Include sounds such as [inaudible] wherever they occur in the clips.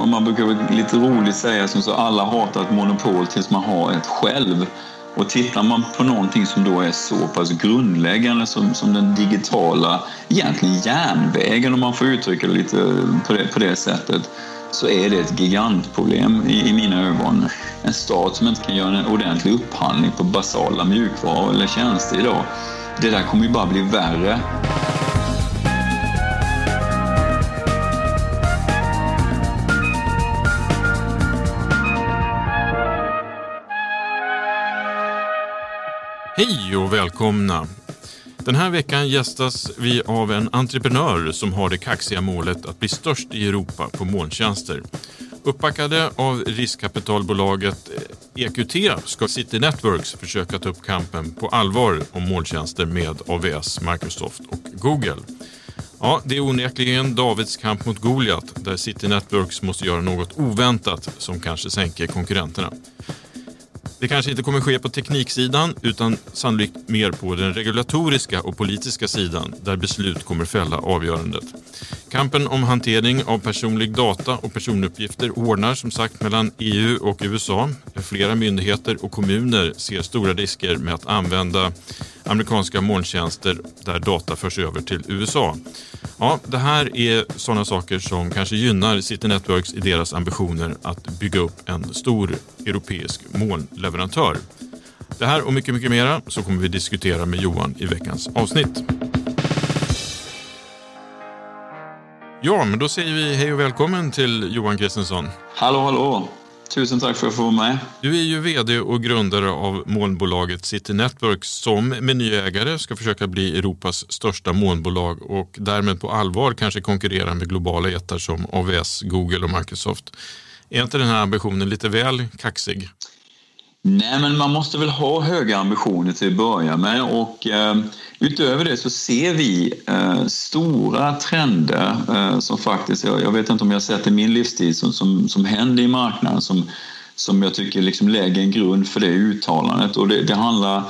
Och man brukar lite roligt säga som så alla hatar ett monopol tills man har ett själv. Och tittar man på någonting som då är så pass grundläggande som, som den digitala, egentligen järnvägen om man får uttrycka det lite på det, på det sättet, så är det ett gigantproblem i, i mina ögon. En stat som inte kan göra en ordentlig upphandling på basala mjukvaror eller tjänster idag, det där kommer ju bara bli värre. Hej och välkomna! Den här veckan gästas vi av en entreprenör som har det kaxiga målet att bli störst i Europa på molntjänster. Uppbackade av riskkapitalbolaget EQT ska City Networks försöka ta upp kampen på allvar om molntjänster med AWS, Microsoft och Google. Ja, det är onekligen Davids kamp mot Goliat där City Networks måste göra något oväntat som kanske sänker konkurrenterna. Det kanske inte kommer ske på tekniksidan utan sannolikt mer på den regulatoriska och politiska sidan där beslut kommer fälla avgörandet. Kampen om hantering av personlig data och personuppgifter hårdnar som sagt mellan EU och USA. Flera myndigheter och kommuner ser stora risker med att använda amerikanska molntjänster där data förs över till USA. Ja, det här är sådana saker som kanske gynnar City Networks i deras ambitioner att bygga upp en stor europeisk molnleverantör. Det här och mycket, mycket mera så kommer vi diskutera med Johan i veckans avsnitt. Ja, men då säger vi hej och välkommen till Johan Kristensson. Hallå, hallå! Tusen tack för att få vara med. Du är ju VD och grundare av molnbolaget City Network som med ny ägare ska försöka bli Europas största molnbolag och därmed på allvar kanske konkurrera med globala jättar som AWS, Google och Microsoft. Är inte den här ambitionen lite väl kaxig? Nej, men man måste väl ha höga ambitioner till att börja med och eh, utöver det så ser vi eh, stora trender eh, som faktiskt, jag, jag, vet inte om jag sett i min livstid, som, som, som händer i marknaden som, som jag tycker liksom lägger en grund för det uttalandet och det, det handlar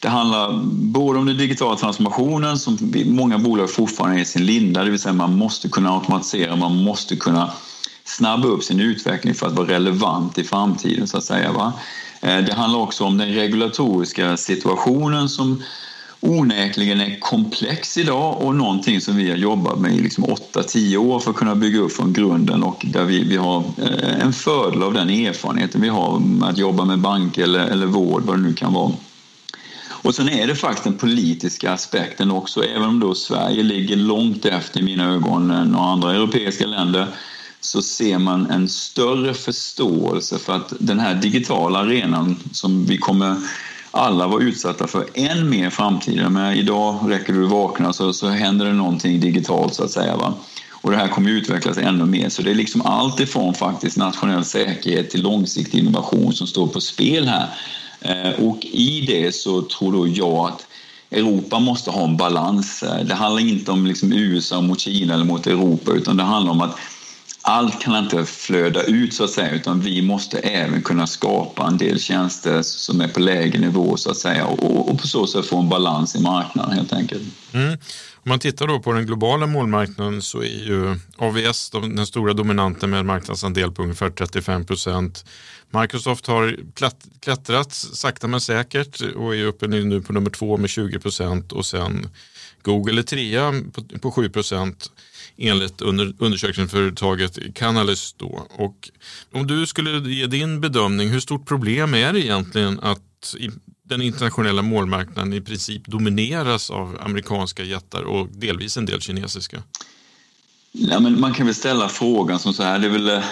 det handlar både om den digitala transformationen som många bolag fortfarande är i sin linda, det vill säga man måste kunna automatisera, man måste kunna snabba upp sin utveckling för att vara relevant i framtiden så att säga. Va? Eh, det handlar också om den regulatoriska situationen som onekligen är komplex idag och någonting som vi har jobbat med i liksom 8-10 år för att kunna bygga upp från grunden och där vi, vi har eh, en fördel av den erfarenheten vi har med att jobba med bank eller, eller vård, vad det nu kan vara. Och sen är det faktiskt den politiska aspekten också, även om då Sverige ligger långt efter i mina ögon än andra europeiska länder så ser man en större förståelse för att den här digitala arenan som vi kommer alla vara utsatta för än mer i framtiden. Men idag räcker du vakna så, så händer det någonting digitalt så att säga. Va? Och det här kommer utvecklas ännu mer. Så det är liksom allt ifrån faktiskt nationell säkerhet till långsiktig innovation som står på spel här. Eh, och i det så tror då jag att Europa måste ha en balans. Det handlar inte om liksom USA mot Kina eller mot Europa utan det handlar om att allt kan inte flöda ut så att säga utan vi måste även kunna skapa en del tjänster som är på lägre nivå så att säga och, och på så sätt få en balans i marknaden helt enkelt. Mm. Om man tittar då på den globala målmarknaden så är ju AVS den stora dominanten med en marknadsandel på ungefär 35 procent. Microsoft har klättrat sakta men säkert och är uppe nu på nummer två med 20 procent och sen Google är trea på 7 procent enligt under, undersökningsföretaget Canalys. Då. Och om du skulle ge din bedömning, hur stort problem är det egentligen att den internationella målmarknaden i princip domineras av amerikanska jättar och delvis en del kinesiska? Ja, men man kan väl ställa frågan som så här, det är väl eh,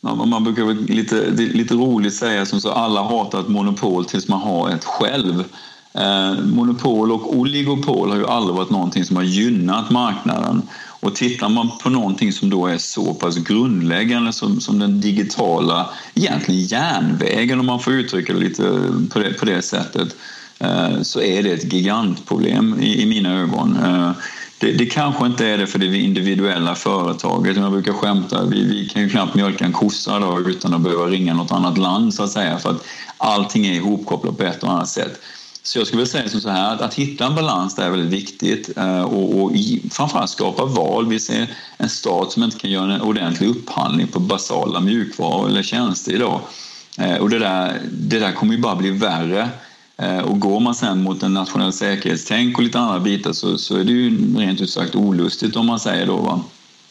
man brukar väl lite, lite roligt säga som så alla hatar ett monopol tills man har ett själv. Eh, monopol och oligopol har ju aldrig varit någonting som har gynnat marknaden. Och tittar man på någonting som då är så pass grundläggande som, som den digitala, egentligen järnvägen om man får uttrycka det lite på det, på det sättet, eh, så är det ett gigantproblem i, i mina ögon. Eh, det, det, kanske inte är det för det individuella företaget. Jag brukar skämta, vi, vi kan ju knappt mjölka en kossa då, utan att behöva ringa något annat land så att säga för att allting är ihopkopplat på ett och annat sätt. Så jag skulle vilja säga som så här att, att hitta en balans där är väldigt viktigt eh, och, och framförallt skapa val. Vi ser en stat som inte kan göra en ordentlig upphandling på basala mjukvaror eller tjänster idag. Eh, och det där, det där kommer ju bara bli värre. Eh, och går man sen mot en nationell säkerhetstänk och lite andra bitar så, så är det ju rent ut sagt olustigt om man säger då. Va?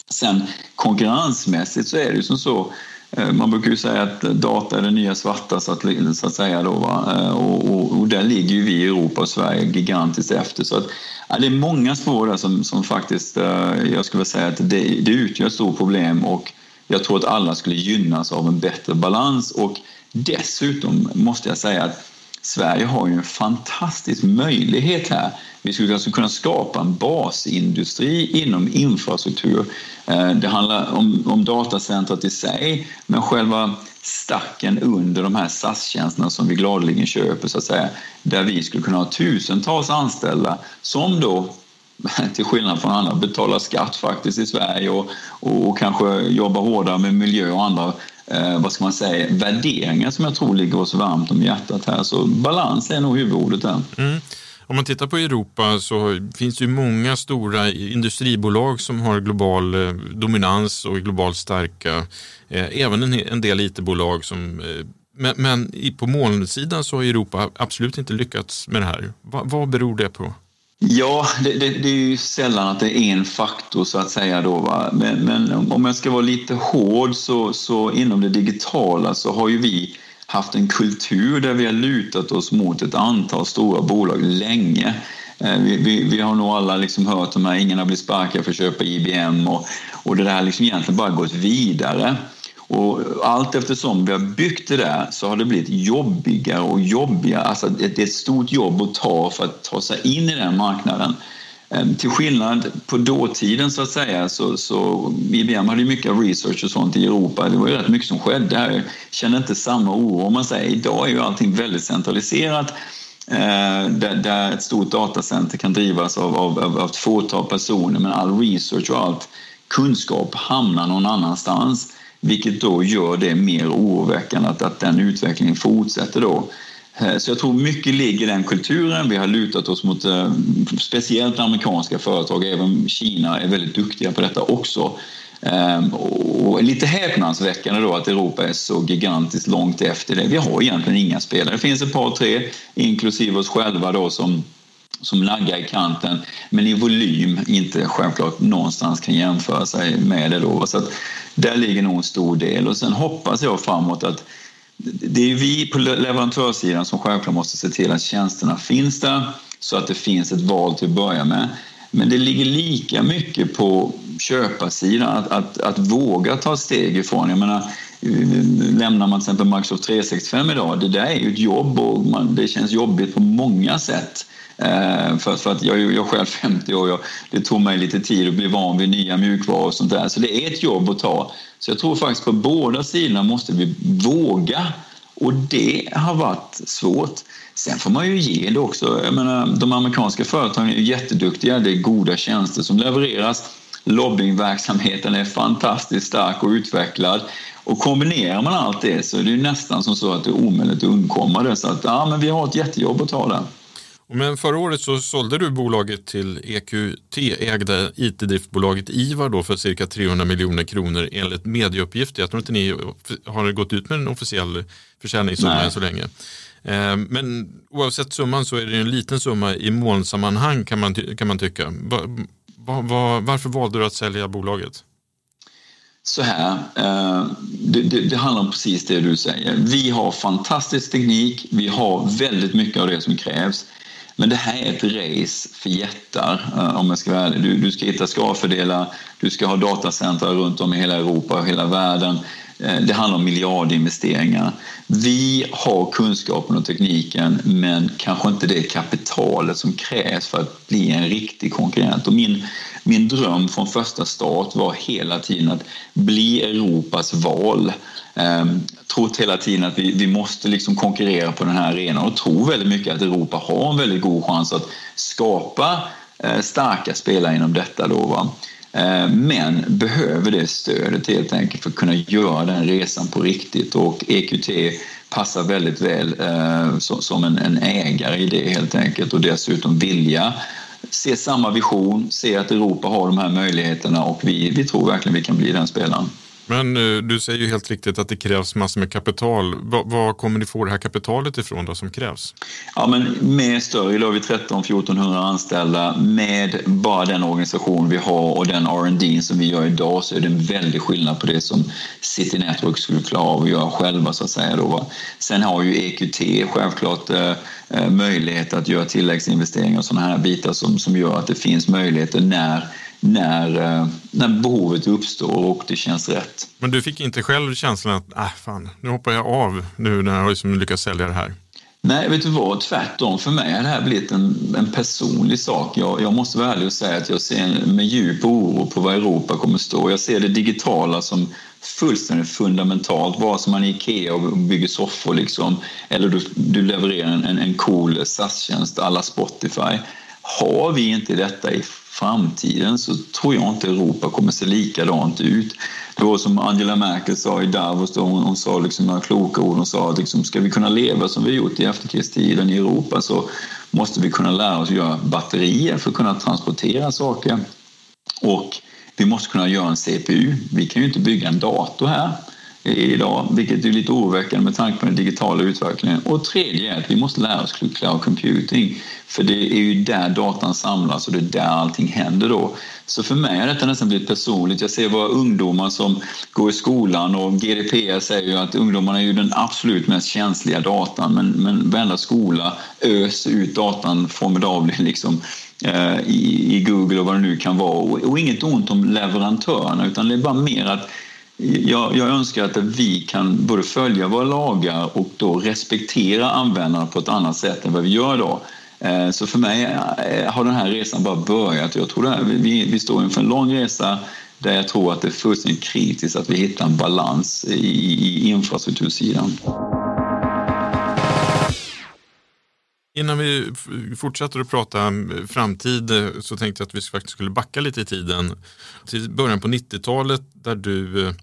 Sen konkurrensmässigt så är det ju som så Eh, man brukar ju säga att data är det nya svarta så att, så att säga. Då, eh, och, och, och, där ligger ju vi i Europa och Sverige gigantiskt efter. Så att, ja, det är många spår där som, som faktiskt, eh, jag skulle säga att det, det utgör ett stort problem och jag tror att alla skulle gynnas av en bättre balans och dessutom måste jag säga att Sverige har ju en fantastisk möjlighet här. Vi skulle alltså kunna skapa en basindustri inom infrastruktur. Eh, det handlar om, om datacentret i sig, men själva stacken under de här SAS-tjänsterna som vi gladeligen köper, så att säga, där vi skulle kunna ha tusentals anställda som då [laughs] till skillnad från andra betalar skatt faktiskt i Sverige och, och, och kanske jobbar hårdare med miljö och andra eh, vad ska man säga, värderingar som jag tror ligger oss varmt om hjärtat här. Så balans är nog huvudordet där. Mm. Om man tittar på Europa så finns det ju många stora industribolag som har global eh, dominans och är globalt starka. Eh, även en del IT-bolag som eh, men, men på molnsidan så har Europa absolut inte lyckats med det här. Vad beror det på? Ja, det, det, det, är ju sällan att det är en faktor så att säga då. Va? Men, men om jag ska vara lite hård så, så inom det digitala så har ju vi haft en kultur där vi har lutat oss mot ett antal stora bolag länge. Eh, vi, vi, vi har nog alla liksom hört de här, ingen har blivit sparkad för att köpa IBM och, och det där har liksom egentligen bara gått vidare. Och allt eftersom vi har byggt det där så har det blivit jobbigare och jobbigare. Alltså det är ett stort jobb att ta för att ta sig in i den marknaden. Ehm, till skillnad på dåtiden så att säga så, så IBM hade mycket research och sånt i Europa. Det var ju rätt mycket som skedde här. Jag känner inte samma oro om man säger. Idag är ju allting väldigt centraliserat. Eh, där, där ett stort datacenter kan drivas av, av, av ett fåtal personer men all research och allt kunskap hamnar någon annanstans. Vilket då gör det mer oroväckande att, att den utvecklingen fortsätter då. Eh, så jag tror mycket ligger i den kulturen. Vi har lutat oss mot eh, speciellt amerikanska företag. Även Kina är väldigt duktiga på detta också. Ehm, och lite häpnadsväckande då att Europa är så gigantiskt långt efter det. Vi har egentligen inga spelare. Det finns ett par, tre, inklusive oss själva då som som naggar i kanten men i volym inte självklart någonstans kan jämföra sig med det. Då. Så att där ligger nog en stor del och sen hoppas jag framåt att det är vi på leverantörssidan som självklart måste se till att tjänsterna finns där så att det finns ett val till att börja med. Men det ligger lika mycket på köparsidan att, att, att våga ta steg ifrån. Jag menar, eh, lämnar man till exempel Microsoft 365 idag, det där är ju ett jobb och man, det känns jobbigt på många sätt. Eh, för, för, att jag, jag är själv 50 år, jag, det tog mig lite tid att bli van vid nya mjukvaror och sånt där. Så det är ett jobb att ta. Så jag tror faktiskt på båda sidorna måste vi våga Och det har varit svårt. Sen får man ju ge det också. Jag menar, de amerikanska företagen är ju jätteduktiga. Det är goda tjänster som levereras. Lobbyingverksamheten är fantastiskt stark och utvecklad. Och kombinerar man allt det så är det nästan som så att det är omöjligt att undkomma det. Så att, ja, men vi har ett jättejobb att ta där. Men förra året så sålde du bolaget till EQT-ägda IT-driftbolaget Ivar då för cirka 300 miljoner kronor enligt medieuppgifter. Jag tror inte ni har gått ut med en officiell försäljningssumma än så länge. Eh, men oavsett summan så är det en liten summa i molnsammanhang kan man, kan man tycka. Varför valde du att sälja bolaget? Så här, eh, det, det, det, handlar om precis det du säger. Vi har fantastisk teknik, vi har väldigt mycket av det som krävs. Men det här är ett race för jättar, eh, om jag ska vara ärlig. Du, du ska hitta skalfördelar, du ska ha datacenter runt om i hela Europa och hela världen. Eh, det handlar om miljardinvesteringar. Vi har kunskapen och tekniken men kanske inte det kapitalet som krävs för att bli en riktig konkurrent. Och min, min dröm från första start var hela tiden att bli Europas val. Ehm, Trott hela tiden att vi, vi måste liksom konkurrera på den här arenan och tror väldigt mycket att Europa har en väldigt god chans att skapa eh, starka spelare inom detta. Då, va? Eh, men behöver det stödet helt enkelt för att kunna göra den resan på riktigt och EQT passar väldigt väl eh, som en ägare i det helt enkelt och dessutom vilja se samma vision, se att Europa har de här möjligheterna och vi, vi tror verkligen vi kan bli den spelaren. Men eh, du säger ju helt riktigt att det krävs massor med kapital. Var kommer ni få det här kapitalet ifrån då som krävs? Ja, men med större, idag har vi 13-1400 anställda. Med bara den organisation vi har och den R&D som vi gör idag så är det en väldig skillnad på det som City Network skulle klara av att göra själva så att säga. Då. Sen har ju EQT självklart eh, eh, möjlighet att göra tilläggsinvesteringar och sådana här bitar som, som gör att det finns möjligheter när när, eh, när behovet uppstår och det känns rätt. Men du fick inte själv känslan att äh, fan, nu hoppar jag av nu när jag liksom lyckats sälja det här? Nej, vet du vad? Tvärtom. För mig har det här blivit en, en personlig sak. Jag, jag, måste vara ärlig och säga att jag ser med djup oro på vad Europa kommer att stå. Jag ser det digitala som fullständigt fundamentalt. Vare sig man är Ikea och bygger soffor liksom, eller du, du levererar en, en cool SAS-tjänst alla Spotify. Har vi inte detta i framtiden så tror jag inte Europa kommer se likadant ut. Det var som Angela Merkel sa i Davos, då hon, hon sa liksom några kloka ord. Hon sa att liksom, ska vi kunna leva som vi gjort i efterkrigstiden i Europa så måste vi kunna lära oss att göra batterier för att kunna transportera saker. Och vi måste kunna göra en CPU. Vi kan ju inte bygga en dator här idag, vilket är lite oroväckande med tanke på den digitala utvecklingen. Och tredje är att vi måste lära oss cloud computing, för det är ju där datan samlas och det är där allting händer då. Så för mig har detta nästan blivit personligt. Jag ser våra ungdomar som går i skolan och GDPR säger ju att ungdomarna är ju den absolut mest känsliga datan, men, men varenda skola öser ut datan formidabelt liksom eh, i, i Google och vad det nu kan vara. Och, och inget ont om leverantörerna, utan det är bara mer att jag, jag, önskar att vi kan både följa våra lagar och då respektera användarna på ett annat sätt än vad vi gör idag. Eh, så för mig eh, har den här resan bara börjat. Jag tror här, vi, vi står inför en lång resa där jag tror att det är fullständigt kritiskt att vi hittar en balans i, i infrastruktursidan. Innan vi fortsätter att prata framtid eh, så tänkte jag att vi faktiskt skulle backa lite i tiden. Till början på 90-talet där du eh,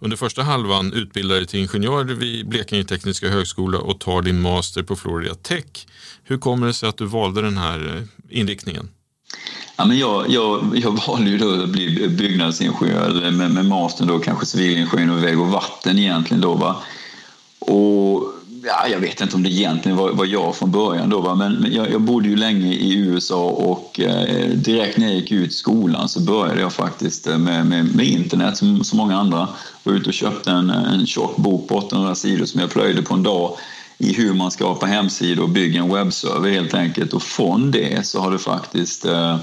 under första halvan utbildar dig till ingenjör vid Blekinge Tekniska Högskola och tar din master på Florida Tech. Hur kommer det sig att du valde den här eh, inriktningen? Ja, men jag, jag, jag valde ju då att bli byggnadsingenjör med, med mastern då kanske civilingenjör och väg och vatten egentligen då. Va? Och ja, jag vet inte om det egentligen var, var jag från början då, va? men jag, jag bodde ju länge i USA och eh, direkt när jag gick ut skolan så började jag faktiskt eh, med, med, med internet som så många andra. Var ute och köpte en, eh, en tjock bok på 800 sidor som jag plöjde på en dag i hur man skapar hemsidor och bygger en webbserver helt enkelt. Och från det så har det faktiskt eh,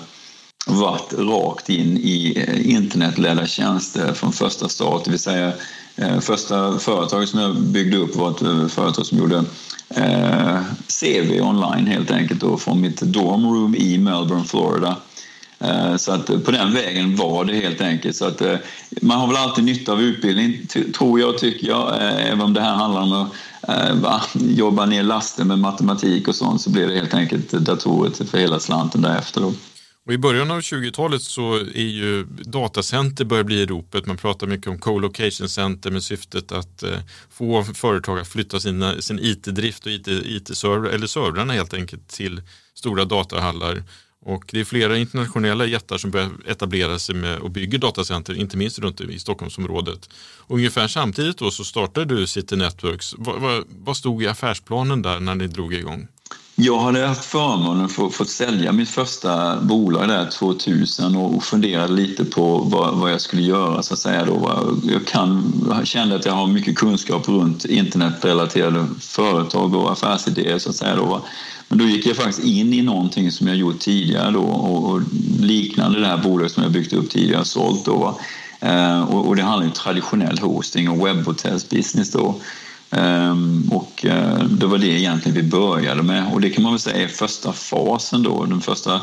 varit rakt in i eh, internetledda tjänster från första start, det vill säga Eh, första företaget som jag byggde upp var ett eh, företag som gjorde eh, CV online helt enkelt då, från mitt dormroom i Melbourne, Florida. Eh, så att på den vägen var det helt enkelt. Så att man har väl alltid nytta av utbildning, tror jag, tycker jag. Även om det här handlar om att va, [laughs] jobba ner lasten med matematik och sånt så blir det helt enkelt datorer för hela slanten därefter. Då. Och I början av 20-talet så är ju datacenter börjar bli i ropet. Man pratar mycket om co-location center med syftet att eh, få företag att flytta sina, sin IT-drift och IT, IT-server, eller servrarna helt enkelt till stora datahallar. Och det är flera internationella jättar som börjar etablera sig med och bygger datacenter, inte minst runt i Stockholmsområdet. ungefär samtidigt då så startade du City Networks. Vad, vad, vad stod i affärsplanen där när ni drog igång? Jag hade haft förmånen att få, sälja mitt första bolag där 2000 och funderade lite på vad, vad jag skulle göra så att säga. Då. Jag, kan, kände att jag har mycket kunskap runt internetrelaterade företag och affärsidéer så att säga. Då. Men då gick jag faktiskt in i någonting som jag gjort tidigare då och, och liknande det här bolaget som jag byggt upp tidigare och sålt då. Eh, och, och, det handlar om traditionell hosting och webbhotellsbusiness då. Ehm, och eh, det var det egentligen vi började med och det kan man väl säga är första fasen då. De första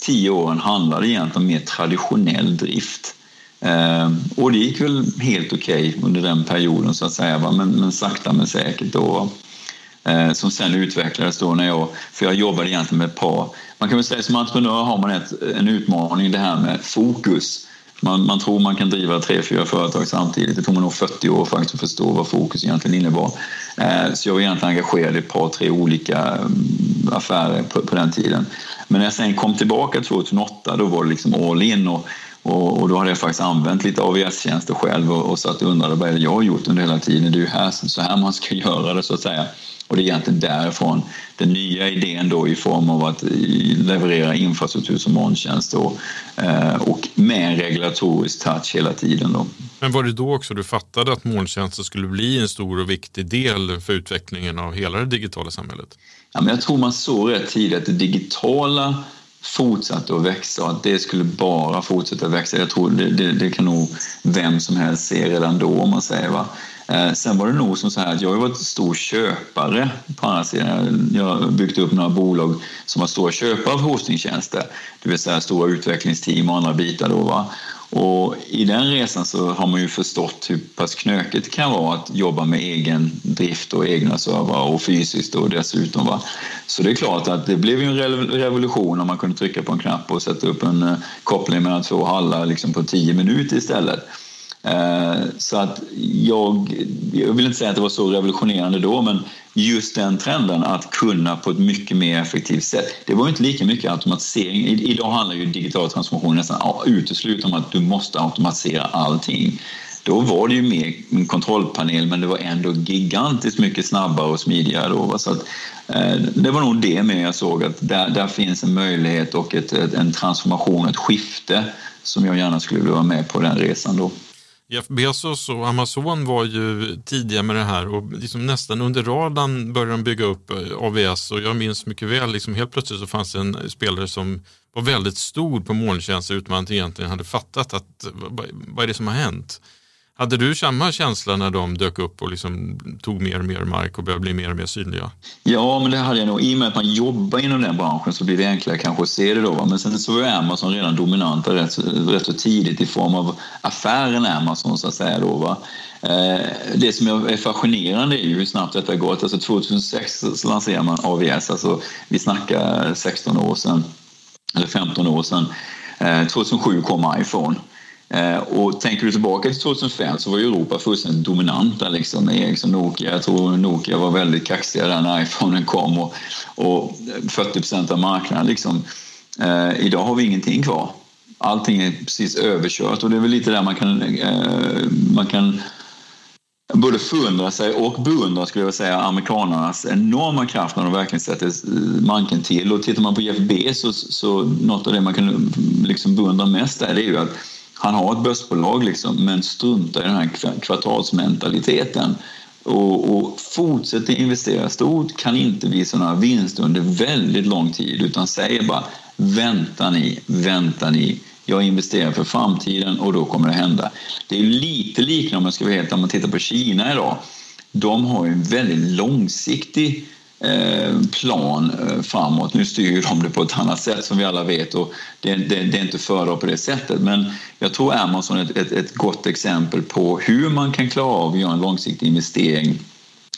tio åren handlade egentligen om mer traditionell drift. Ehm, och det gick väl helt okej okay under den perioden så att säga. Men, men sakta men säkert då. Ehm, som sen utvecklades då när jag, för jag jobbade egentligen med ett par, man kan väl säga som entreprenör har man ett, en utmaning det här med fokus. Man, man tror man kan driva tre, fyra företag samtidigt. Det tog man nog 40 år faktiskt att förstå vad fokus egentligen innebar. Eh, så jag var egentligen engagerad i ett par, tre olika mm, affärer på, på den tiden. Men när jag sen kom tillbaka 2008 då var det liksom all in och, och, och då hade jag faktiskt använt lite AVS-tjänster själv och, och satt och undrade vad är det jag har gjort under hela tiden. Det är ju här, så här man ska göra det så att säga. Och det är egentligen därifrån den nya idén då i form av att leverera infrastruktur som molntjänst och, eh, och med en regulatorisk touch hela tiden. Då. Men var det då också du fattade att molntjänster skulle bli en stor och viktig del för utvecklingen av hela det digitala samhället? Ja, men jag tror man såg rätt tidigt att det digitala fortsatte att växa och att det skulle bara fortsätta växa. Jag tror det, det, det kan nog vem som helst se redan då om man säger. Va? Eh, sen var det nog som så här att jag har varit stor köpare på andra sidan. Jag har byggt upp några bolag som var stora köpare av hostingtjänster, det vill säga stora utvecklingsteam och andra bitar. Då, va? Och I den resan så har man ju förstått hur pass knökigt det kan vara att jobba med egen drift och egna servrar och fysiskt och dessutom. Va? Så det är klart att det blev en revolution om man kunde trycka på en knapp och sätta upp en eh, koppling mellan två hallar liksom på tio minuter istället. Eh, så att jag, jag vill inte säga att det var så revolutionerande då, men just den trenden att kunna på ett mycket mer effektivt sätt. Det var inte lika mycket automatisering. Idag handlar ju digital transformation nästan uteslutande om att du måste automatisera allting. Då var det ju mer en kontrollpanel men det var ändå gigantiskt mycket snabbare och smidigare. Då. Så att, eh, det var nog det med jag såg att där, där finns en möjlighet och ett, ett, en transformation, ett skifte som jag gärna skulle vilja vara med på den resan. Då. Jeff Bezos och Amazon var ju tidiga med det här och liksom nästan under radarn började de bygga upp eh, AVS och jag minns mycket väl, liksom helt plötsligt så fanns det en spelare som var väldigt stor på molntjänster utan att man egentligen hade fattat att eh, vad är det som har hänt? Hade du samma känsla när de dök upp och liksom tog mer och mer mark och började bli mer och mer synliga? Ja, men det hade jag nog. I och med att man jobbar inom den branschen så blir det enklare kanske att se det då. Men sen så var Amazon redan dominanta rätt, rätt så tidigt i form av affären Amazon så att säga. Då, va? Eh, det som är fascinerande är ju hur snabbt detta går. Alltså 2006 så lanserar man AVS, alltså vi snackar 16 år sedan, eller 15 år sedan. Eh, 2007 kom iPhone. Eh, och tänker du tillbaka till 2005 så var ju Europa fullständigt dominanta. Liksom. Ericsson Nokia, jag tror Nokia var väldigt kaxiga där när iPhonen kom och, och 40 procent av marknaden. Liksom. Eh, idag har vi ingenting kvar. Allting är precis överkört och det är väl lite där man kan, eh, man kan både förundra sig och beundra skulle jag säga amerikanernas enorma kraft när de verkligen sätter manken till. Och tittar man på Jeff Bezos så något av det man kan liksom beundra mest där det är ju att han har ett börsbolag liksom, men struntar i den här kvartalsmentaliteten och, och fortsätter investera stort, kan inte visa några vinster under väldigt lång tid utan säger bara vänta ni, vänta ni. Jag investerar för framtiden och då kommer det hända. Det är lite liknande om man ska vara helt om man tittar på Kina idag. De har ju en väldigt långsiktig Eh, Eh, plan eh, framåt. Nu styr de det på ett annat sätt som vi alla vet och det, det, det är inte föredra på det sättet. Men jag tror Amazon är ett, ett, ett, gott exempel på hur man kan klara av att göra en långsiktig investering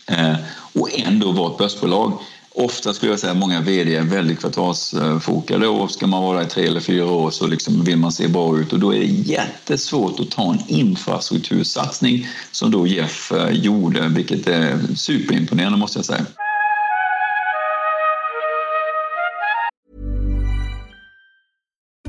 eh, och ändå vara ett börsbolag. Ofta skulle jag säga att många vd är väldigt kvartalsfokade eh, och ska man vara i tre eller fyra år så liksom vill man se bra ut och då är det jättesvårt att ta en infrastruktursatsning som då Jeff gjorde, vilket är superimponerande måste jag säga.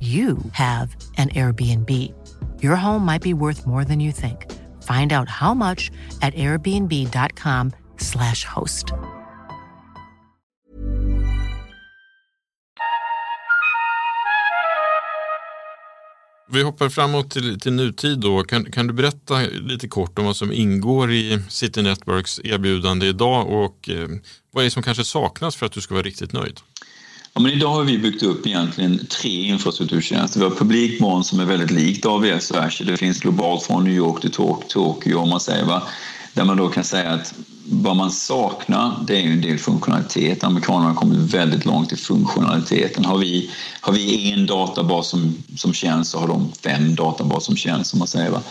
you have an Airbnb. Your home might be worth more than you think. Find out how much at airbnb.com/slash host. Vi hoppar framåt till, till nutid då. Kan, kan du berätta lite kort om vad som ingår i City Networks erbjudande idag och eh, vad är det som kanske saknas för att du ska vara riktigt nöjd? Ja, men idag har vi byggt upp egentligen tre infrastrukturtjänster. Vi har publikmoln som är väldigt likt AVS och Azure. Det finns globalt från New York till Tokyo om man säger va? Där man då kan säga att vad man saknar det är ju en del funktionalitet. Amerikanerna har kommit väldigt långt i funktionaliteten. Har vi, har vi en databas som, som känns så har de fem databaser som känns som man säger. Va?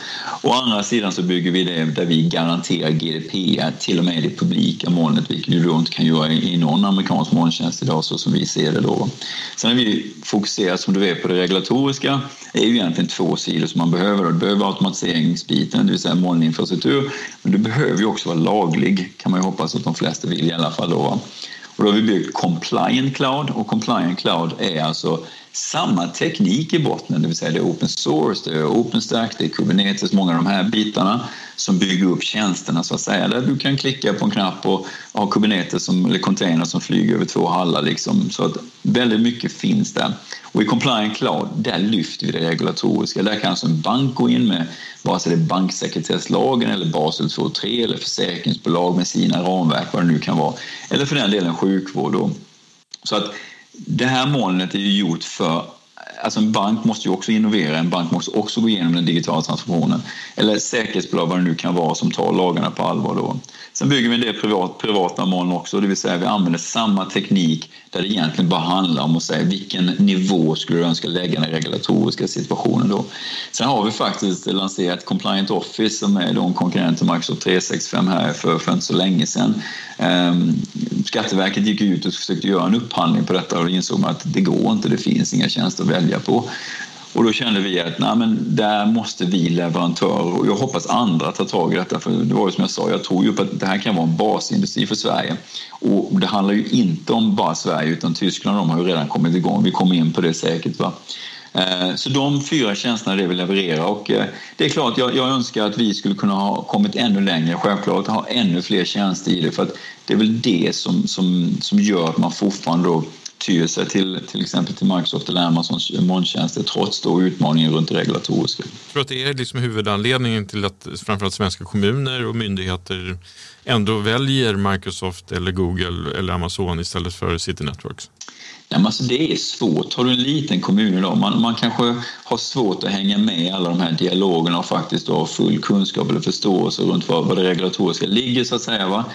Å andra sidan så bygger vi det där vi garanterar GDPR till och med i det publika molnet vilket du då inte kan göra i någon amerikansk molntjänst idag så som vi ser det då. Sen har vi fokuserat som du vet på det regulatoriska det är ju egentligen två sidor som man behöver. Du behöver automatiseringsbiten, det vill säga molninfrastruktur, men du behöver ju också vara laglig, kan man ju hoppas att de flesta vill i alla fall. Då. Och då har vi byggt Compliant Cloud och Compliant Cloud är alltså samma teknik i botten, det vill säga det är open source, det är OpenStack, det är Kubernetes, många av de här bitarna som bygger upp tjänsterna så att säga. Där du kan klicka på en knapp och ha Kubernetes som, eller container som flyger över två hallar. Liksom. Så att väldigt mycket finns där. Och i Compliant Cloud, där lyfter vi det regulatoriska. Där kan alltså en bank gå in med vare sig det är banksekretesslagen eller Basel 2.3 eller försäkringsbolag med sina ramverk, vad det nu kan vara. Eller för den delen sjukvård. Då. Så att det här molnet är ju gjort för alltså en bank måste ju också innovera, en bank måste också gå igenom den digitala transformationen. Eller säkerhetsbolag, vad det nu kan vara, som tar lagarna på allvar. Då. Sen bygger vi en del privat, privata moln också, det vill säga vi använder samma teknik där det egentligen bara handlar om att säga vilken nivå skulle du önska lägga den regulatoriska situationen då. Sen har vi faktiskt lanserat Compliant Office som är då en konkurrent till Microsoft 365 här för, för inte så länge sedan. Ehm, Skatteverket gick ut och försökte göra en upphandling på detta och insåg man att det går inte, det finns inga tjänster att välja på. Och då kände vi att nej, men där måste vi leverantörer och jag hoppas andra tar tag i detta. För det var ju som jag sa, jag tror ju på att det här kan vara en basindustri för Sverige. Och det handlar ju inte om bara Sverige utan Tyskland de har ju redan kommit igång. Vi kommer in på det säkert. Va? Eh, så de fyra tjänsterna är det vi levererar och eh, det är klart jag, jag önskar att vi skulle kunna ha kommit ännu längre, självklart ha ännu fler tjänster i det för att det är väl det som, som, som gör att man fortfarande då tyr sig till till exempel till Microsoft eller Amazons molntjänster trots då utmaningen runt det regulatoriska. Jag tror att det är liksom huvudanledningen till att framförallt svenska kommuner och myndigheter ändå väljer Microsoft eller Google eller Amazon istället för City Networks? Ja, men alltså det är svårt. Har du en liten kommun idag, man, man kanske har svårt att hänga med i alla de här dialogerna och faktiskt ha full kunskap eller förståelse runt vad, vad det regulatoriska ligger så att säga. Va?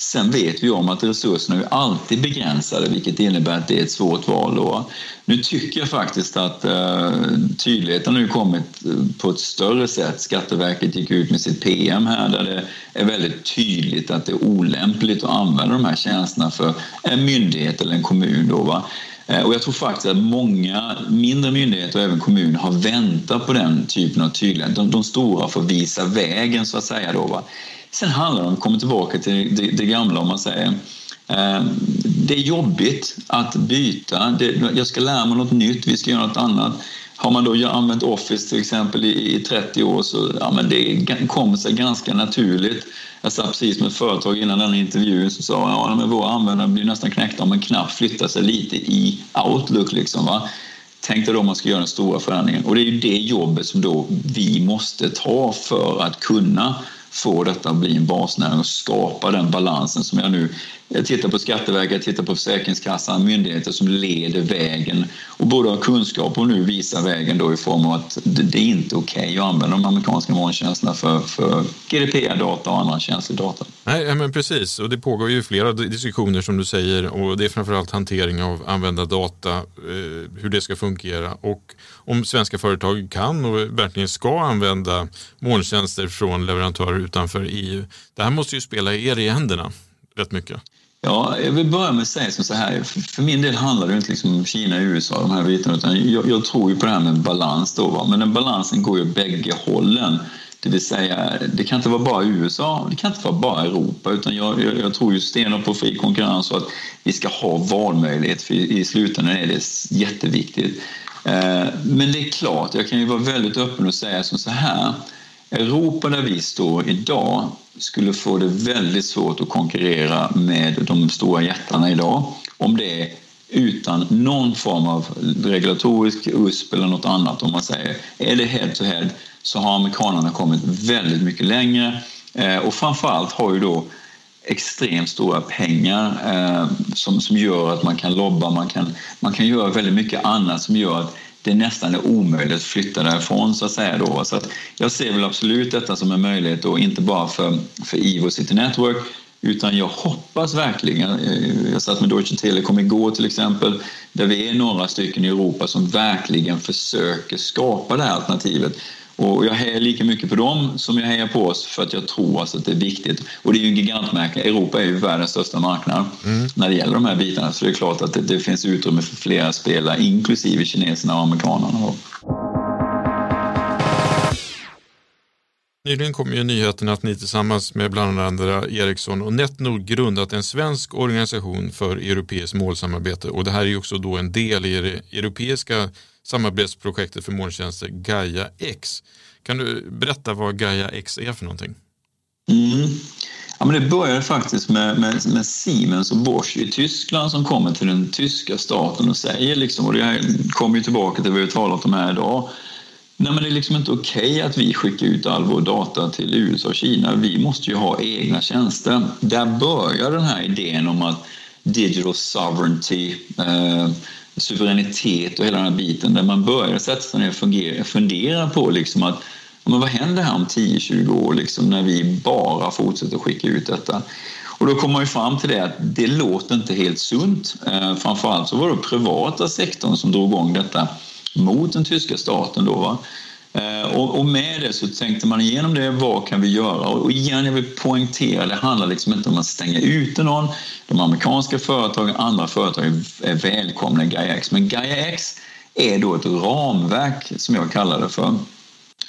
Sen vet vi om att resurserna är alltid begränsade vilket innebär att det är ett svårt val. Då. Nu tycker jag faktiskt att eh, tydligheten har kommit eh, på ett större sätt. Skatteverket gick ut med sitt PM här där det är väldigt tydligt att det är olämpligt att använda de här tjänsterna för en myndighet eller en kommun. Då, va? Eh, och jag tror faktiskt att många mindre myndigheter och även kommuner har väntat på den typen av tydlighet. De, de stora får visa vägen så att säga. Då, va? Sen handlar det om att komma tillbaka till det, det gamla om man säger. Eh, det är jobbigt att byta. Jag ska lära mig något nytt, vi ska göra något annat. Har man då använt Office till exempel i, 30 år så ja, men det kommer sig ganska naturligt. Jag satt precis med ett företag innan den intervjun som sa ja, men våra användare blir nästan knäckta om en knapp flyttar sig lite i Outlook. Liksom, va? Tänk dig då om man ska göra den stora förändringen. Och det är ju det jobbet som då vi måste ta för att kunna få detta att bli en basnäring och skapa den balansen som jag nu jag tittar på Skatteverket, jag tittar på Försäkringskassan, myndigheter som leder vägen och både har kunskap och nu visar vägen då i form av att det är inte okej okay att använda de amerikanska molntjänsterna för, för GDPR-data och andra känslig data. Nej, men precis. Och det pågår ju flera diskussioner som du säger och det är framförallt hantering av använda data, eh, hur det ska fungera och om svenska företag kan och verkligen ska använda molntjänster från leverantörer utanför EU. Det här måste ju spela er i händerna rätt mycket. Ja, jag vill börja med att säga som så här. För min del handlar det inte liksom om Kina, USA, de här bitarna. Utan jag, jag, tror ju på det här med balans då. Va? Men den balansen går ju bägge hållen. Det vill säga, det kan inte vara bara USA, det kan inte vara bara Europa. Utan jag, jag, jag tror ju stenhårt på fri konkurrens och att vi ska ha valmöjlighet. För i, i slutändan är det jätteviktigt. Eh, men det är klart, jag kan ju vara väldigt öppen och säga som så här. Europa där vi står idag skulle få det väldigt svårt att konkurrera med de stora jättarna idag. Om det är utan någon form av regulatorisk USP eller något annat om man säger. Är det head to head så har amerikanerna kommit väldigt mycket längre. Eh, och framförallt har ju då extremt stora pengar eh, som, som gör att man kan lobba, man kan, man kan göra väldigt mycket annat som gör att det är nästan är omöjligt att flytta därifrån så att säga. Då. Så att jag ser väl absolut detta som en möjlighet då, inte bara för, för Ivo City Network utan jag hoppas verkligen, eh, jag satt med Deutsche Telekom igår till exempel, där vi är några stycken i Europa som verkligen försöker skapa det här alternativet. Och jag hejar lika mycket på dem som jag hejar på oss för att jag tror alltså att det är viktigt. Och det är ju en gigantmarknad. Europa är ju världens största marknad mm. när det gäller de här bitarna. Så det är klart att det, det finns utrymme för flera spelare, inklusive kineserna och amerikanerna. Nyligen kom ju nyheten att ni tillsammans med bland andra Ericsson och Netnord grundat en svensk organisation för europeiskt målsamarbete och det här är ju också då en del i det europeiska samarbetsprojektet för molntjänster Gaia X. Kan du berätta vad Gaia X är för någonting? Mm. Ja, men det började faktiskt med, med, med, Siemens och Bosch i Tyskland som kommer till den tyska staten och säger, liksom, och det här kommer ju tillbaka till vad vi har talat om här idag, Nej, men det är liksom inte okej okay att vi skickar ut all vår data till USA och Kina. Vi måste ju ha egna tjänster. Där börjar den här idén om att digital sovereignty, eh, suveränitet och hela den här biten där man börjar sätta sig ner och fundera på liksom att men vad händer här om 10-20 år liksom, när vi bara fortsätter skicka ut detta? Och då kommer man ju fram till det att det låter inte helt sunt. Eh, framförallt så var det privata sektorn som drog igång detta mot den tyska staten. Då, va? Eh, och, med det så tänkte man igenom det, vad kan vi göra? Och igen, jag vill poängtera, det handlar liksom inte om att stänga ute någon. De amerikanska företagen, andra företag är välkomna i Gaia-X. Men Gaia-X är då ett ramverk, som jag kallar det för,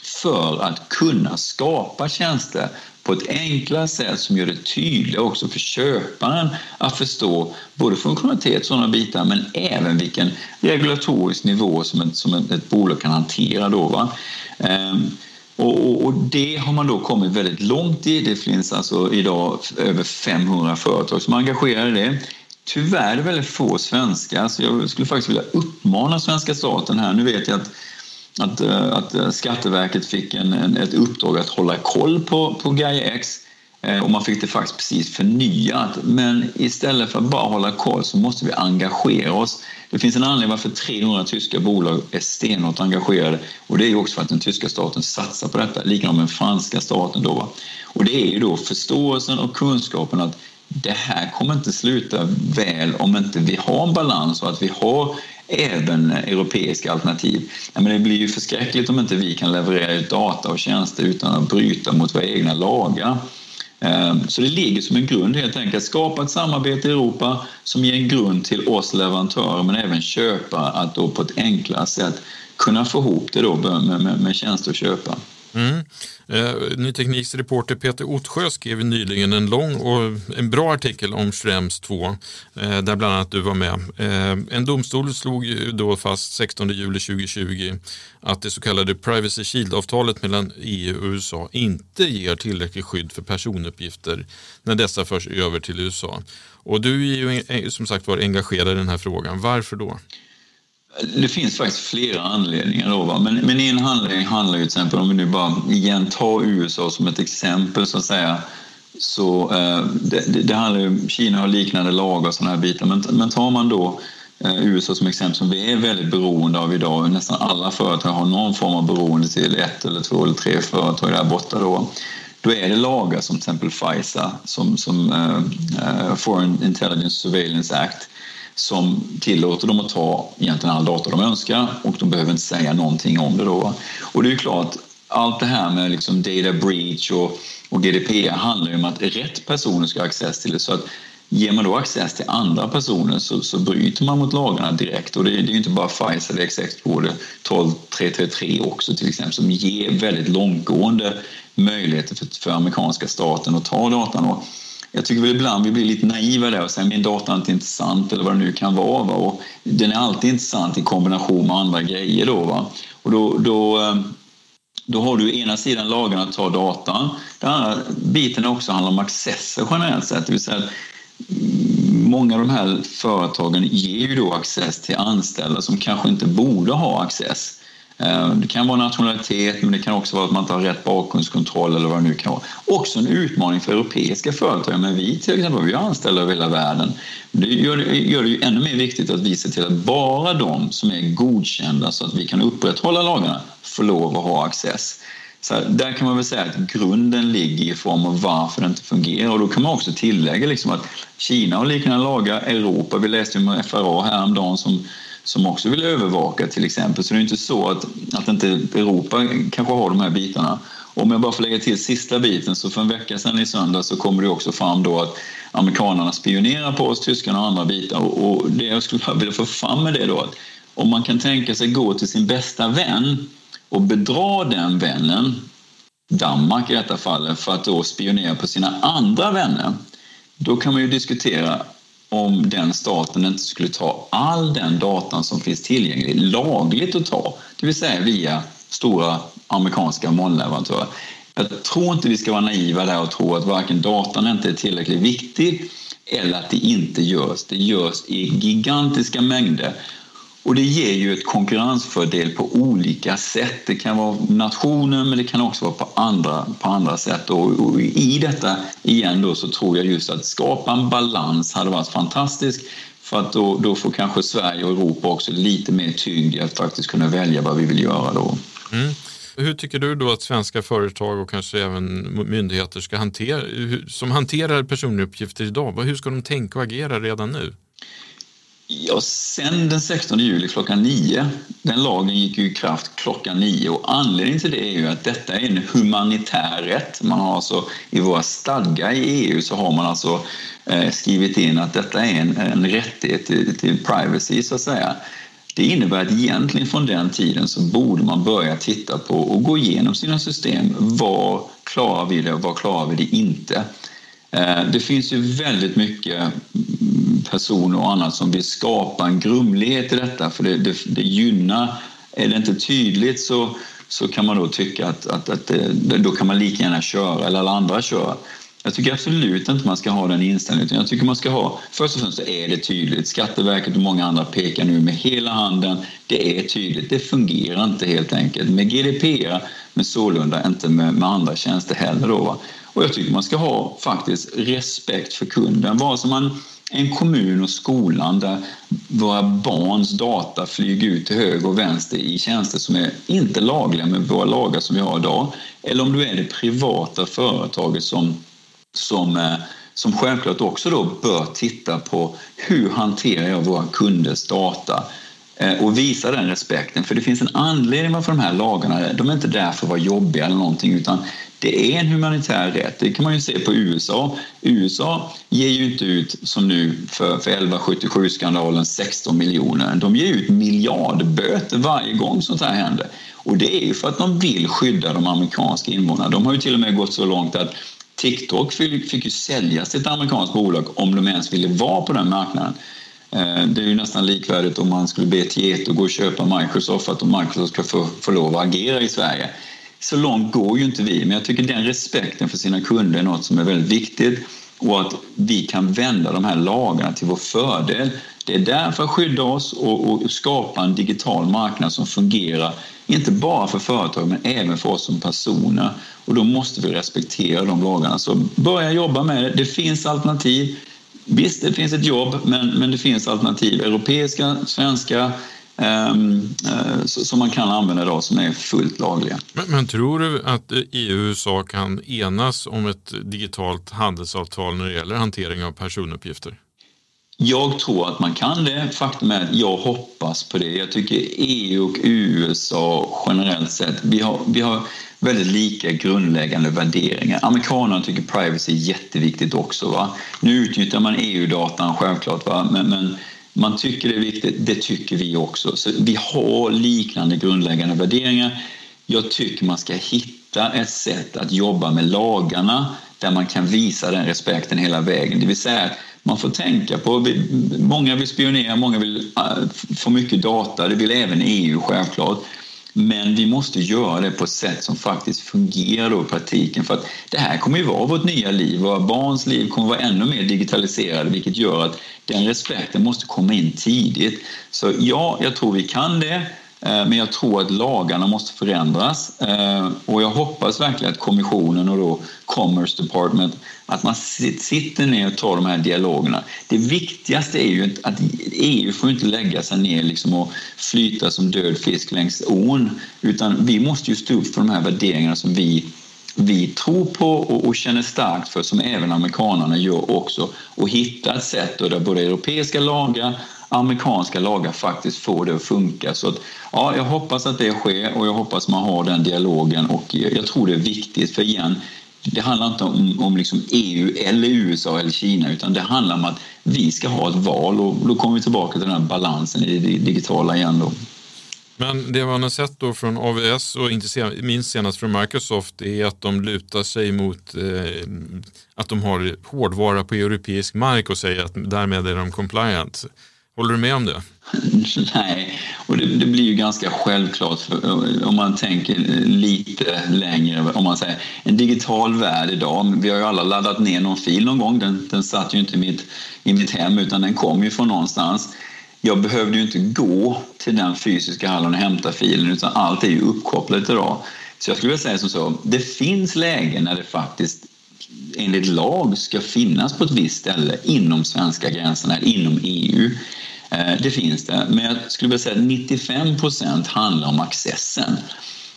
för att kunna skapa tjänster på ett enklare sätt som gör det tydligare också för köparen att förstå både funktionalitet och sådana bitar men även vilken regulatorisk nivå som ett, som ett, bolag kan hantera. Då, va? Ehm, och, och, det har man då kommit väldigt långt i. Det finns alltså idag över 500 företag som är engagerade i det. Tyvärr är det väldigt få svenskar så jag skulle faktiskt vilja uppmana svenska staten här. Nu vet jag att att, eh, att eh, Skatteverket fick en, en, ett uppdrag att hålla koll på, på Gaia X eh, och man fick det faktiskt precis förnyat. Men istället för att bara hålla koll så måste vi engagera oss. Det finns en anledning varför 300 tyska bolag är stenhårt engagerade och det är ju också för att den tyska staten satsar på detta, likadant med den franska staten. Då. Och det är ju då förståelsen och kunskapen att det här kommer inte sluta väl om inte vi har en balans och att vi har även europeiska alternativ. men det blir ju förskräckligt om inte vi kan leverera ut data och tjänster utan att bryta mot våra egna lagar. Ehm, så det ligger som en grund helt enkelt att skapa ett samarbete i Europa som ger en grund till oss leverantörer men även köpare att då på ett enklare sätt kunna få ihop det då med, med, med tjänster och köpa. Mm. Eh, Ny Tekniks reporter Peter Ottsjö skrev nyligen en lång och en bra artikel om Schrems 2 eh, där bland annat du var med. Eh, en domstol slog då fast 16 juli 2020 att det så kallade Privacy Shield-avtalet mellan EU och USA inte ger tillräckligt skydd för personuppgifter när dessa förs över till USA. Och du är ju eh, som sagt var engagerad i den här frågan. Varför då? Det finns faktiskt flera anledningar. Då, va? Men, men en anledning handlar ju till exempel, om vi nu bara igen tar USA som ett exempel så att säga, så eh, det, det, det, handlar ju, Kina har liknande lagar och sådana här bitar, men, men tar man då eh, USA som exempel som vi är väldigt beroende av idag, nästan alla företag har någon form av beroende till ett eller två eller tre företag där borta då, då är det lagar som till exempel FISA, som, som uh, Foreign Intelligence Surveillance Act, som tillåter dem att ta egentligen all data de önskar och de behöver inte säga någonting om det då. Och det är ju klart, allt det här med liksom data breach och, och GDPR handlar ju om att rätt personer ska ha access till det. Så att ger man då access till andra personer så, så bryter man mot lagarna direkt. Och det, det är ju inte bara Pfizer, det är exakt både 12333 också till exempel som ger väldigt långtgående möjligheter för, för amerikanska staten att ta datan. Och jag tycker väl ibland vi blir lite naiva där och säger min data är inte intressant eller vad det nu kan vara. Va? Och den är alltid intressant i kombination med andra grejer. Då, va? Och då, då, eh, då har du ena sidan lagarna att ta data. Den andra biten också handlar om accesser generellt sett. Det vill säga många av de här företagen ger ju då access till anställda som kanske inte borde ha access. Eh, det kan vara nationalitet, men det kan också vara att man inte har rätt bakgrundskontroll eller vad det nu kan vara. Också en utmaning för europeiska företag. Men vi till exempel, vi har anställda över hela världen. Det gör, det gör det ju ännu mer viktigt att vi ser till att bara de som är godkända så att vi kan upprätthålla lagarna får lov att ha access. Så där kan man väl säga att grunden ligger i form av varför det inte fungerar. Och då kan man också tillägga liksom att Kina har liknande lagar, Europa, vi läste om FRA häromdagen som som också vill övervaka till exempel. Så det är inte så att, att inte Europa kanske har de här bitarna. Om jag bara får lägga till sista biten så för en vecka sedan i söndag så kommer det också fram då att amerikanerna spionerar på oss, tyskarna och andra bitar. Och det jag skulle vilja få fram med det då att om man kan tänka sig gå till sin bästa vän och bedra den vännen, Danmark i detta fallet, för att då spionera på sina andra vänner. Då kan man ju diskutera om den staten inte skulle ta all den datan som finns tillgänglig lagligt att ta, det vill säga via stora amerikanska molnleverantörer. Jag tror inte vi ska vara naiva där och tro att varken datan inte är tillräckligt viktig eller att det inte görs. Det görs i gigantiska mängder och det ger ju ett konkurrensfördel på olika sätt. Det kan vara nationen men det kan också vara på andra, på andra sätt. Och, och I detta igen då så tror jag just att skapa en balans hade varit fantastiskt För att då, då får kanske Sverige och Europa också lite mer tyngd i att faktiskt kunna välja vad vi vill göra då. Mm. Hur tycker du då att svenska företag och kanske även myndigheter ska hantera, som hanterar personuppgifter idag, hur ska de tänka och agera redan nu? Ja, sen den 16 juli klockan 9. Den lagen gick ju i kraft klockan 9 och anledningen till det är ju att detta är en humanitär rätt. Man har alltså i våra stadgar i EU så har man alltså eh, skrivit in att detta är en, en rättighet till, till privacy så att säga. Det innebär att egentligen från den tiden så borde man börja titta på och gå igenom sina system. Vad klarar vi det och vad klarar vi det inte? Eh, det finns ju väldigt mycket mm, personer och annat som vill skapa en grumlighet i detta för det, det, det gynnar, är det inte tydligt så, så kan man då tycka att, att, att det, då kan man lika gärna köra eller alla andra köra. Jag tycker absolut inte man ska ha den inställningen. Jag tycker man ska ha, först och främst så är det tydligt. Skatteverket och många andra pekar nu med hela handen. Det är tydligt. Det fungerar inte helt enkelt med GDPR, men sålunda inte med, med andra tjänster heller. Då, va? Och jag tycker man ska ha faktiskt respekt för kunden. Vare sig man en kommun och skolan där våra barns data flyger ut till höger och vänster i tjänster som är inte lagliga med våra lagar som vi har idag. Eller om du är det privata företaget som, som, eh, som självklart också då bör titta på hur hanterar jag våra kunders data eh, och visa den respekten. För det finns en anledning varför de här lagarna, de är inte där för att vara jobbiga eller någonting utan det är en humanitär rätt. Det kan man ju se på USA. USA ger ju inte ut, som nu för, för 1177-skandalen, 16 miljoner. De ger ut miljardböter varje gång sånt här händer. Och det är ju för att de vill skydda de amerikanska invånarna. De har ju till och med gått så långt att TikTok fick, ju säljas till ett amerikanskt bolag om de ens ville vara på den marknaden. Eh, det är ju nästan likvärdigt om man skulle be Tieto gå och köpa Microsoft för att Microsoft ska få, få lov att agera i Sverige. Så långt går ju inte vi, men jag tycker den respekten för sina kunder är något som är väldigt viktigt och att vi kan vända de här lagarna till vår fördel. Det är därför att skydda oss och, och skapa en digital marknad som fungerar, inte bara för företag men även för oss som personer. Och då måste vi respektera de lagarna. Så börja jobba med det. Det finns alternativ. Visst, det finns ett jobb, men, men det finns alternativ. Europeiska, svenska, som man kan använda idag som är fullt lagliga. Men, men, tror du att EU och USA kan enas om ett digitalt handelsavtal när det gäller hantering av personuppgifter? Jag tror att man kan det. Faktum är att jag hoppas på det. Jag tycker EU och USA generellt sett, vi har, vi har väldigt lika grundläggande värderingar. Amerikanerna tycker privacy är jätteviktigt också. Va? Nu utnyttjar man EU-datan självklart, va? men, men man tycker det är viktigt, det tycker vi också. Så vi har liknande grundläggande värderingar. Jag tycker man ska hitta ett sätt att jobba med lagarna där man kan visa den respekten hela vägen. Det vill säga, man får tänka på, många vill spionera, många vill äh, få mycket data, det vill även EU självklart. Men vi måste göra det på ett sätt som faktiskt fungerar i praktiken för att det här kommer ju vara vårt nya liv. Våra barns liv kommer vara ännu mer digitaliserade vilket gör att den respekten måste komma in tidigt. Så ja, jag tror vi kan det. Eh, men jag tror att lagarna måste förändras eh, och jag hoppas verkligen att kommissionen och då Commerce Department att man sitter ner och tar de här dialogerna. Det viktigaste är ju att EU får inte lägga sig ner liksom och flyta som död fisk längs ån utan vi måste ju stå upp för de här värderingarna som vi vi tror på och, och, känner starkt för, som även amerikanerna gör också, och hitta ett sätt där både europeiska lagar amerikanska lagar faktiskt får det att funka. Så att, ja, jag hoppas att det sker och jag hoppas man har den dialogen och jag tror det är viktigt för igen, det handlar inte om, om liksom EU eller USA eller Kina utan det handlar om att vi ska ha ett val och då kommer vi tillbaka till den här balansen i det digitala igen. Då. Men det man har sett då från AVS och inte minst senast från Microsoft är att de lutar sig mot eh, att de har hårdvara på europeisk mark och säger att därmed är de compliant. Håller du med om det? [laughs] Nej, och det, det, blir ju ganska självklart för, om man tänker lite längre. Om man säger en digital värld idag. Vi har ju alla laddat ner någon fil någon gång. Den, den satt ju inte i mitt, i mitt hem utan den kom ju från någonstans. Jag behövde ju inte gå till den fysiska hallen och hämta filen utan allt är ju uppkopplat idag. Så jag skulle vilja säga som så, det finns lägen när det faktiskt enligt lag ska finnas på ett visst ställe inom svenska gränserna, inom EU. Eh, det finns det, men jag skulle vilja säga att 95 procent handlar om accessen.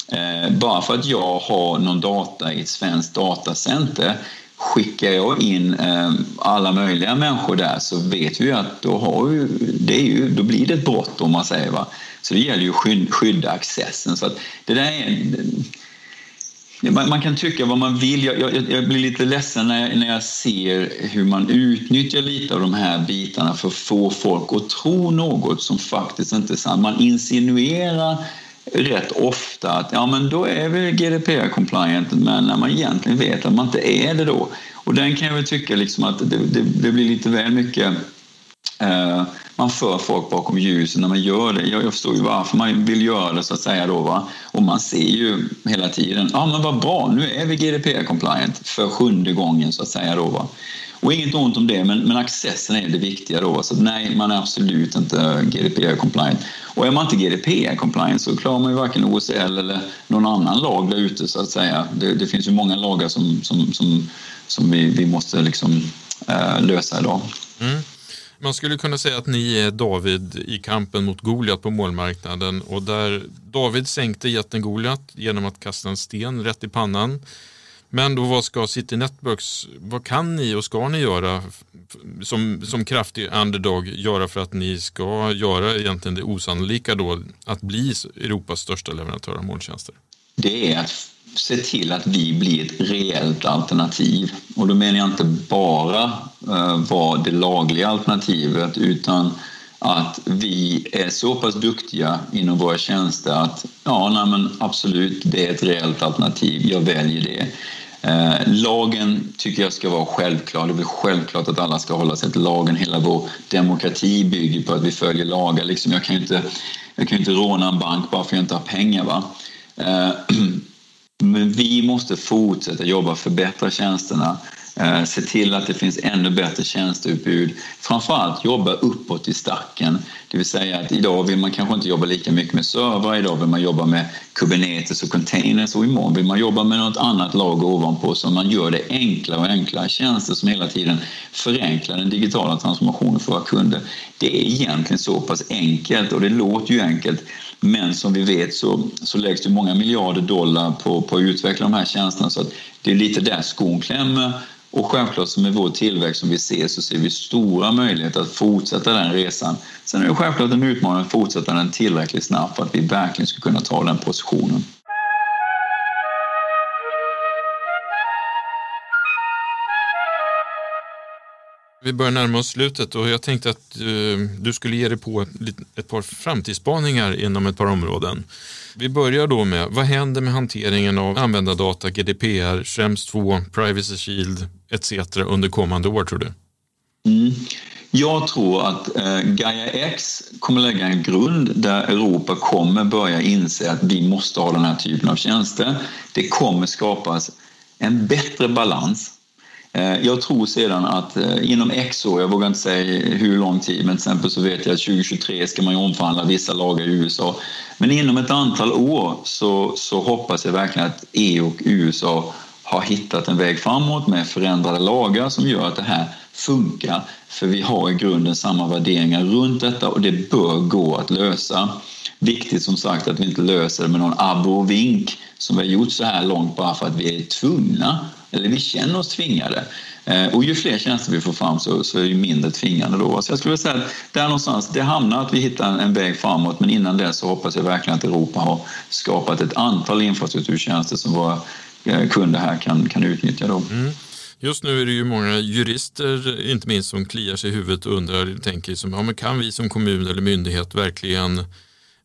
Eh, bara för att jag har någon data i ett svenskt datacenter skickar jag in eh, alla möjliga människor där så vet vi att då, har ju, det är ju, då blir det ett brott om man säger. Va? Så det gäller ju att skydda accessen. Så att det där är, man, kan tycka vad man vill. Jag, jag, jag blir lite ledsen när jag, när jag ser hur man utnyttjar lite av de här bitarna för att få folk att tro något som faktiskt inte är sant. Man insinuerar rätt ofta att ja, men då är vi GDPR-compliant, men när man egentligen vet att man inte är det då. Och den kan jag väl tycka liksom att det, det, det blir lite väl mycket eh, man för folk bakom ljuset när man gör det. Jag, jag förstår ju varför man vill göra det så att säga då. Va? Och man ser ju hela tiden, ja men vad bra, nu är vi GDPR-compliant för sjunde gången så att säga då. Va? Och inget ont om det, men, men accessen är det viktiga då. Så nej, man är absolut inte GDPR-compliant. Och är man inte GDPR-compliant så klarar man ju varken OSL eller någon annan lag där ute så att säga. Det, det finns ju många lagar som, som, som, som vi, vi måste liksom, äh, lösa idag. Mm. Man skulle kunna säga att ni är David i kampen mot Goliat på målmarknaden och där David sänkte jätten Goliat genom att kasta en sten rätt i pannan. Men då vad ska City Networks, vad kan ni och ska ni göra som, som kraftig underdog göra för att ni ska göra egentligen det osannolika då att bli Europas största leverantör av molntjänster? Det är att se till att vi blir ett reellt alternativ. Och då menar jag inte bara uh, vara det lagliga alternativet utan att vi är så pass duktiga inom våra tjänster att ja, nej, men absolut, det är ett reellt alternativ. Jag väljer det. Eh, lagen tycker jag ska vara självklar. Det är självklart att alla ska hålla sig till lagen. Hela vår demokrati bygger på att vi följer lagar. Liksom jag kan ju inte, jag kan inte råna en bank bara för att jag inte har pengar. Va? Eh, [clears throat] men vi måste fortsätta jobba förbättra tjänsterna eh, se till att det finns ännu bättre tjänsteutbud. Framförallt jobba uppåt i stacken. Det vill säga att idag vill man kanske inte jobba lika mycket med servrar, idag vill man jobba med Kubernetes och containers och imorgon vill man jobba med något annat lager ovanpå så man gör det enklare och enklare. Tjänster som hela tiden förenklar den digitala transformationen för våra kunder. Det är egentligen så pass enkelt och det låter ju enkelt men som vi vet så, så läggs det många miljarder dollar på, på att utveckla de här tjänsterna så att det är lite där skon klämmer och självklart med vår tillväxt som vi ser så ser vi stora möjligheter att fortsätta den resan. Sen är det självklart en utmaning att fortsätta den tillräckligt snabbt för att vi verkligen ska kunna ta den positionen. Vi börjar närma oss slutet och jag tänkte att eh, du skulle ge dig på ett par framtidsspaningar inom ett par områden. Vi börjar då med, vad händer med hanteringen av användardata, GDPR, Schrems 2, Privacy Shield etc. under kommande år tror du? Mm. Jag tror att eh, Gaia X kommer lägga en grund där Europa kommer börja inse att vi måste ha den här typen av tjänster. Det kommer skapas en bättre balans Eh, jag tror sedan att eh, inom X år, jag vågar inte säga hur lång tid, men till exempel så vet jag att 2023 ska man ju omförhandla vissa lagar i USA. Men inom ett antal år så, så hoppas jag verkligen att EU och USA har hittat en väg framåt med förändrade lagar som gör att det här funkar. För vi har i grunden samma värderingar runt detta och det bör gå att lösa. Viktigt som sagt att vi inte löser det med någon abrovink som vi har gjort så här långt bara för att vi är tvungna eller vi känner oss tvingade. Eh, och ju fler tjänster vi får fram så, så är det mindre tvingande då. Så jag skulle säga att där någonstans, det hamnar att vi hittar en väg framåt men innan det så hoppas jag verkligen att Europa har skapat ett antal infrastrukturtjänster som våra eh, kunder här kan, kan utnyttja. Då. Mm. Just nu är det ju många jurister, inte minst, som kliar sig i huvudet och undrar, tänker som, ja, men kan vi som kommun eller myndighet verkligen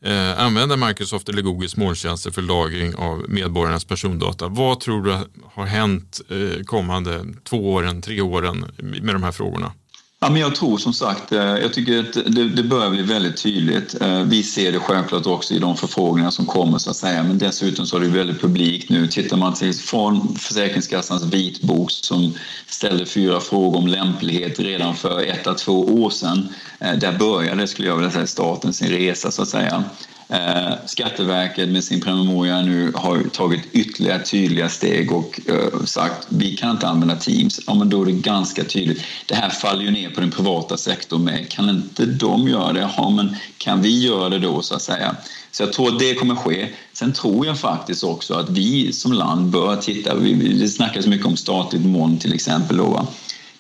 eh, använda Microsoft eller Googles molntjänster för lagring av medborgarnas persondata. Vad tror du har hänt eh, kommande två åren, tre åren med de här frågorna? Ja, men jag tror som sagt, eh, jag tycker att det, det börjar bli väldigt tydligt. Eh, vi ser det självklart också i de förfrågningar som kommer så att säga, men dessutom så är det väldigt publikt nu. Tittar man till från Försäkringskassans vitbok som ställde fyra frågor om lämplighet redan för ett à två år sedan. Eh, där började, skulle jag vilja säga, staten sin resa så att säga. Eh, Skatteverket med sin promemoria nu har tagit ytterligare tydliga steg och eh, sagt vi kan inte använda Teams. Ja, men då är det ganska tydligt. Det här faller ju ner på den privata sektorn med. Kan inte de göra det? Ja, men kan vi göra det då så att säga? Så jag tror att det kommer ske. Sen tror jag faktiskt också att vi som land bör titta. Det snackas mycket om statligt moln till exempel. Då,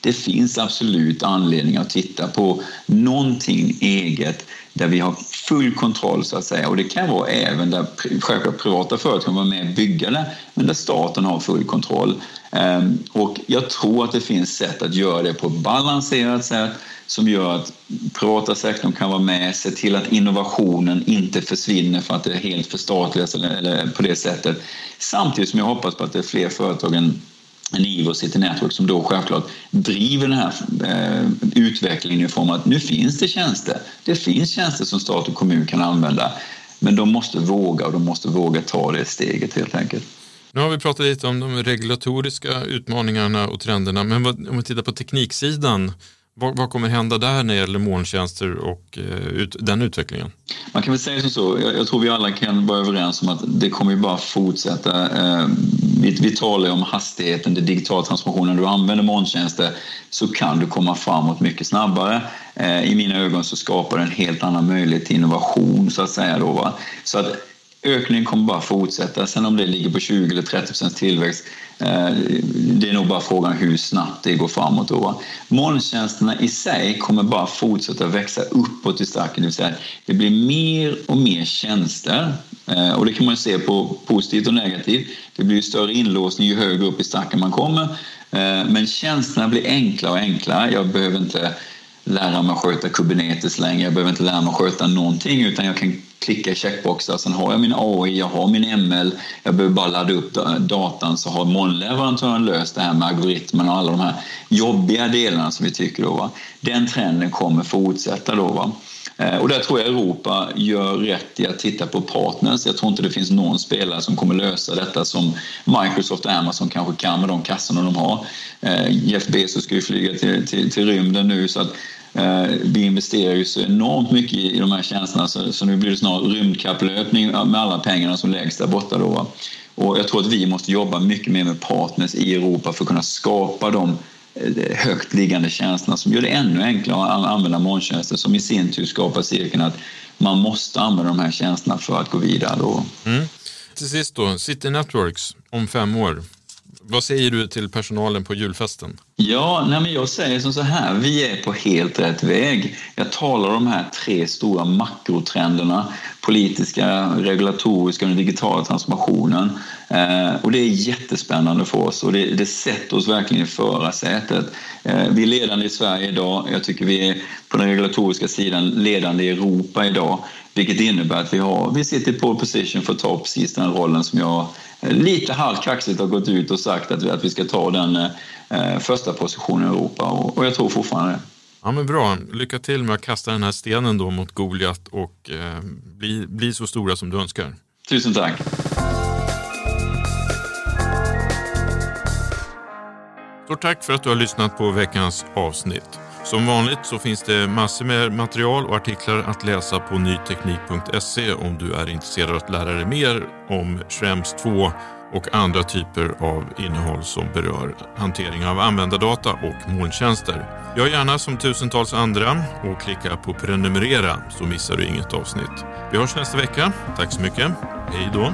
det finns absolut anledning att titta på någonting eget där vi har full kontroll så att säga. Och det kan vara även där självklart privata företag var med och bygga det, men där staten har full kontroll. Ehm, och jag tror att det finns sätt att göra det på ett balanserat sätt som gör att privata sektorn kan vara med, se till att innovationen inte försvinner för att det är helt förstatligas eller, eller på det sättet. Samtidigt som jag hoppas på att det är fler företag än en Ivo City Network som då självklart driver den här eh, utvecklingen i form av att nu finns det tjänster. Det finns tjänster som stat och kommun kan använda. Men de måste våga och de måste våga ta det steget helt enkelt. Nu har vi pratat lite om de regulatoriska utmaningarna och trenderna, men om vi tittar på tekniksidan, vad, vad, kommer hända där när det gäller molntjänster och eh, ut, den utvecklingen? Man kan väl säga som så, jag, jag, tror vi alla kan vara överens om att det kommer ju bara fortsätta. Eh, vi, vi talar om hastigheten, den digitala transformationen. När du använder molntjänster så kan du komma framåt mycket snabbare. Eh, I mina ögon så skapar det en helt annan möjlighet till innovation så att säga. Då, va? Så att ökningen kommer bara fortsätta. Sen om det ligger på 20 eller 30 procents tillväxt, Eh, det är nog bara frågan hur snabbt det går framåt. Då. Molntjänsterna i sig kommer bara fortsätta växa uppåt i stacken, det vill säga det blir mer och mer tjänster. Eh, och det kan man se på positivt och negativt. Det blir större inlåsning ju högre upp i stacken man kommer. Eh, men tjänsterna blir enklare och enklare. Jag behöver inte lära mig att sköta Kubernetes längre. Jag behöver inte lära mig att sköta någonting utan jag kan klicka i checkboxar. Sen har jag min AI, jag har min ML. Jag behöver bara ladda upp datan så har molnleverantören löst det här med algoritmerna och alla de här jobbiga delarna som vi tycker då. Va? Den trenden kommer fortsätta då. Va? Eh, och där tror jag Europa gör rätt i att titta på partners. Jag tror inte det finns någon spelare som kommer lösa detta som Microsoft och Amazon kanske kan med de kassorna de har. Eh, Jeff Bezos ska ju flyga till, till, till rymden nu så att eh, vi investerar ju så enormt mycket i de här tjänsterna så, så nu blir det snarare rymdkapplöpning med alla pengarna som läggs där borta. Då. Och jag tror att vi måste jobba mycket mer med partners i Europa för att kunna skapa de Eh, högt liggande tjänsterna som gör det ännu enklare att använda molntjänster som i sin tur skapar cirkeln att man måste använda de här tjänsterna för att gå vidare. Då. Mm. Till sist då, City Networks om fem år. Vad säger du till personalen på julfesten? Ja, nej men jag säger som så här, vi är på helt rätt väg. Jag talar om de här tre stora makrotrenderna, politiska, regulatoriska och den digitala transformationen. Eh, och det är jättespännande för oss och det, det sätter oss verkligen i förarsätet. Eh, vi är ledande i Sverige idag, jag tycker vi är på den regulatoriska sidan ledande i Europa idag. Vilket innebär att vi, har, vi sitter i pole position för att ta precis den rollen som jag lite halvt kaxigt har gått ut och sagt att vi, att vi ska ta den eh, första positionen i Europa och, och, jag tror fortfarande det. Ja men bra, lycka till med att kasta den här stenen då mot Goliat och eh, bli, bli så stora som du önskar. Tusen tack. Stort tack för att du har lyssnat på veckans avsnitt. Som vanligt så finns det massor med material och artiklar att läsa på nyteknik.se om du är intresserad av att lära dig mer om Schrems 2 och andra typer av innehåll som berör hantering av användardata och molntjänster. Gör gärna som tusentals andra och klicka på prenumerera så missar du inget avsnitt. Vi hörs nästa vecka. Tack så mycket. Hej då!